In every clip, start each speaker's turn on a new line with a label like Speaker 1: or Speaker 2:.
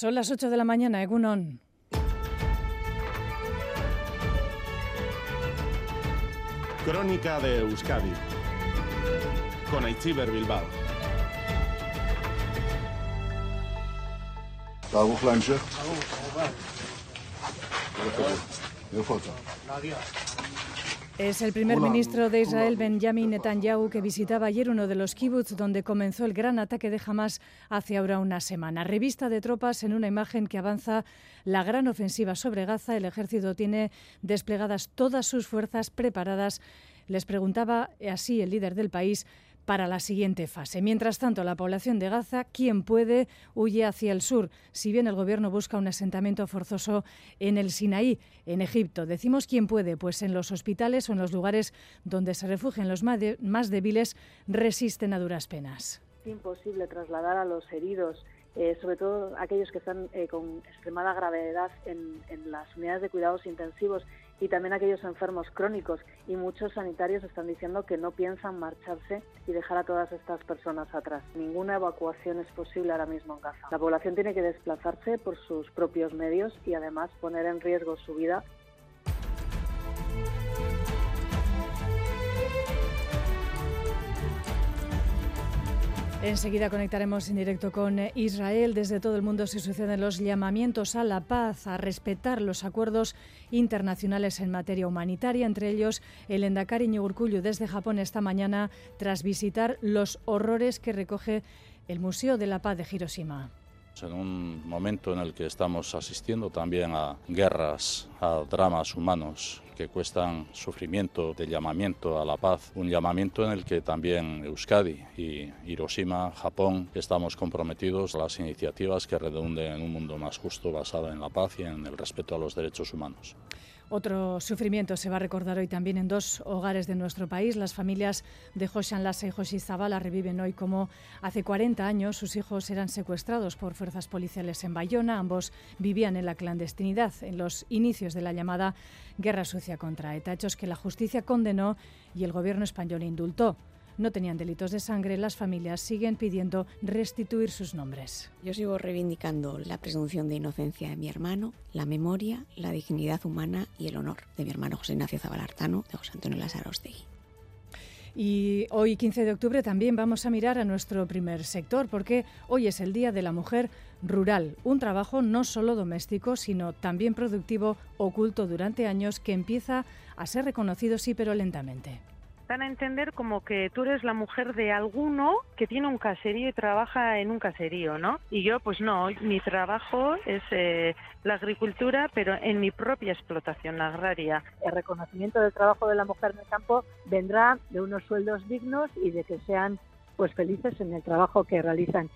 Speaker 1: Son las 8 de la mañana, Egunon.
Speaker 2: Crónica de Euskadi con Aichiber Bilbao.
Speaker 1: Es el primer ministro de Israel, Benjamin Netanyahu, que visitaba ayer uno de los kibbutz donde comenzó el gran ataque de Hamas hace ahora una semana. Revista de tropas en una imagen que avanza la gran ofensiva sobre Gaza. El ejército tiene desplegadas todas sus fuerzas preparadas. Les preguntaba así el líder del país para la siguiente fase. Mientras tanto, la población de Gaza, quien puede, huye hacia el sur, si bien el gobierno busca un asentamiento forzoso en el Sinaí, en Egipto. Decimos quién puede, pues en los hospitales o en los lugares donde se refugian los más débiles resisten a duras penas.
Speaker 3: Imposible trasladar a los heridos eh, sobre todo aquellos que están eh, con extremada gravedad en, en, las unidades de cuidados intensivos y también aquellos enfermos crónicos. Y muchos sanitarios están diciendo que no piensan marcharse y dejar a todas estas personas atrás. Ninguna evacuación es posible ahora mismo en Gaza. La población tiene que desplazarse por sus propios medios y además poner en riesgo su vida
Speaker 1: Enseguida conectaremos en directo con eh, Israel. Desde todo el mundo se suceden los llamamientos a la paz, a respetar los acuerdos internacionales en materia humanitaria, entre ellos el Endakari Urkullu desde Japón esta mañana tras visitar los horrores que recoge el Museo de la Paz de Hiroshima
Speaker 4: en un momento en el que estamos asistiendo también a guerras, a dramas humanos que cuestan sufrimiento de llamamiento a la paz, un llamamiento en el que también Euskadi y Hiroshima, Japón, estamos comprometidos a las iniciativas que redunden en un mundo más justo basado en la paz y en el respeto a los derechos humanos.
Speaker 1: Otro sufrimiento se va a recordar hoy también en dos hogares de nuestro país. Las familias de Joshan Lassa y Joshi Zabala reviven hoy como hace 40 años sus hijos eran secuestrados por fuerzas policiales en Bayona. Ambos vivían en la clandestinidad en los inicios de la llamada Guerra Sucia contra ETA, que la justicia condenó y el gobierno español indultó no tenían delitos de sangre, las familias siguen pidiendo restituir sus nombres.
Speaker 5: Yo sigo reivindicando la presunción de inocencia de mi hermano, la memoria, la dignidad humana y el honor de mi hermano José Ignacio Zabalartano, de José Antonio Lasarostegui.
Speaker 1: Y hoy, 15 de octubre, también vamos a mirar a nuestro primer sector, porque hoy es el Día de la Mujer Rural, un trabajo no solo doméstico, sino también productivo, oculto durante años, que empieza a ser reconocido, sí, pero lentamente
Speaker 6: dan a entender como que tú eres la mujer de alguno que tiene un caserío y trabaja en un caserío, ¿no? Y yo, pues no, mi trabajo es eh, la agricultura, pero en mi propia explotación agraria.
Speaker 7: El reconocimiento del trabajo de la mujer en el campo vendrá de unos sueldos dignos y de que sean pues felices en el trabajo que realizan.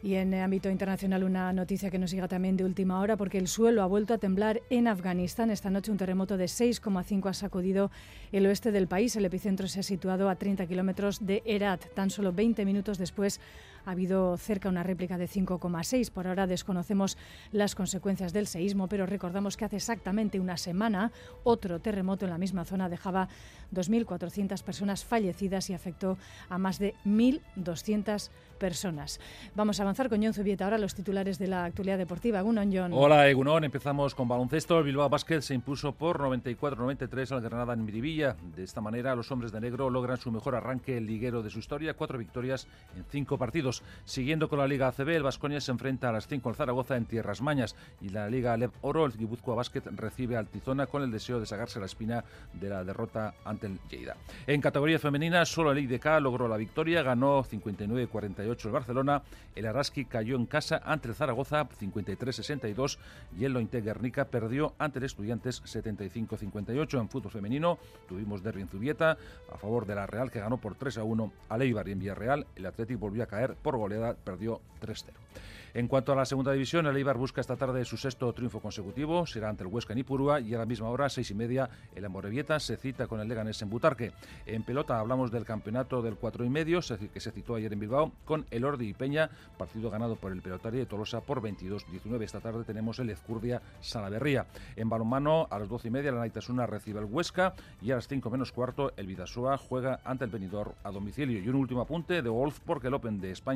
Speaker 1: Y en el ámbito internacional una noticia que nos llega también de última hora porque el suelo ha vuelto a temblar en Afganistán. Esta noche un terremoto de 6,5 ha sacudido el oeste del país. El epicentro se ha situado a 30 kilómetros de Herat. Tan solo 20 minutos después ha habido cerca una réplica de 5,6. Por ahora desconocemos las consecuencias del seísmo, pero recordamos que hace exactamente una semana otro terremoto en la misma zona dejaba 2.400 personas fallecidas y afectó a más de 1.200 personas. Vamos a avanzar con John Zubieta ahora los titulares de la actualidad deportiva. Egunon, John.
Speaker 8: Hola, Egunon. Empezamos con baloncesto. El Bilbao Basket se impuso por 94-93 al Granada en Miribilla. De esta manera, los hombres de negro logran su mejor arranque liguero de su historia, cuatro victorias en cinco partidos. Siguiendo con la Liga ACB, el Vasconia se enfrenta a las 5 al Zaragoza en Tierras Mañas y la Liga Alep Oro, el Guipúzcoa Basket recibe al Tizona con el deseo de sacarse la espina de la derrota ante el Lleida. En categoría femenina, solo el IDK logró la victoria, ganó 59-48 el Barcelona, el Araski cayó en casa ante el Zaragoza 53-62 y el Lointe Guernica perdió ante el Estudiantes 75-58. En fútbol femenino tuvimos derbi en Zubieta a favor de la Real que ganó por 3-1 a Eibar y en Villarreal el Atlético volvió a caer por goleada, perdió 3-0. En cuanto a la segunda división, el Eibar busca esta tarde su sexto triunfo consecutivo, será ante el Huesca en Ipurúa y a la misma hora, seis y media, el Amorebieta se cita con el Leganés en Butarque. En pelota hablamos del campeonato del cuatro y medio, que se citó ayer en Bilbao, con el Ordi y Peña, partido ganado por el pelotario de Tolosa por 22-19. Esta tarde tenemos el Ezcurdia Salaverría. En balonmano, a las doce y media, la Naitasuna recibe el Huesca y a las cinco menos cuarto, el Vidasoa juega ante el Benidorm a domicilio. Y un último apunte de Wolf, porque el Open de España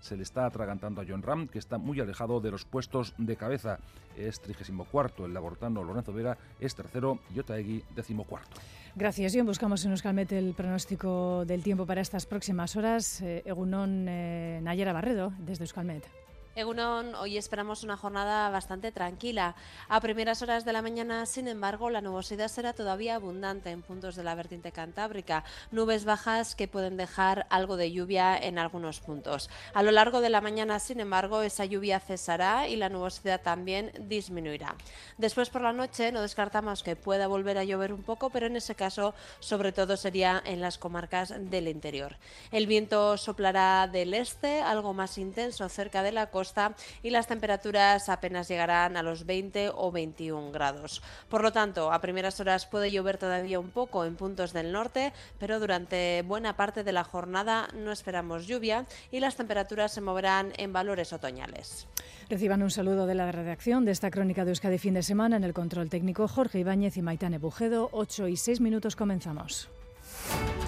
Speaker 8: se le está atragantando a John RAM, que está muy alejado de los puestos de cabeza. Es 34 el labortano Lorenzo Vera, es tercero y Otaegui decimocuarto.
Speaker 1: Gracias. Y buscamos en Euskalmet el pronóstico del tiempo para estas próximas horas. Eh, Egunon eh, Nayera Barredo, desde Euskalmet.
Speaker 9: Egunon, hoy esperamos una jornada bastante tranquila. A primeras horas de la mañana, sin embargo, la nubosidad será todavía abundante en puntos de la vertiente cantábrica. Nubes bajas que pueden dejar algo de lluvia en algunos puntos. A lo largo de la mañana, sin embargo, esa lluvia cesará y la nubosidad también disminuirá. Después por la noche no descartamos que pueda volver a llover un poco, pero en ese caso sobre todo sería en las comarcas del interior. El viento soplará del este, algo más intenso cerca de la costa y las temperaturas apenas llegarán a los 20 o 21 grados. Por lo tanto, a primeras horas puede llover todavía un poco en puntos del norte, pero durante buena parte de la jornada no esperamos lluvia y las temperaturas se moverán en valores otoñales.
Speaker 1: Reciban un saludo de la redacción de esta crónica de Euskadi fin de semana en el control técnico Jorge Ibáñez y Maitane Bujedo. 8 y 6 minutos comenzamos.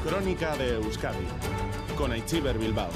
Speaker 2: Crónica de Euskadi con Aichiber Bilbao.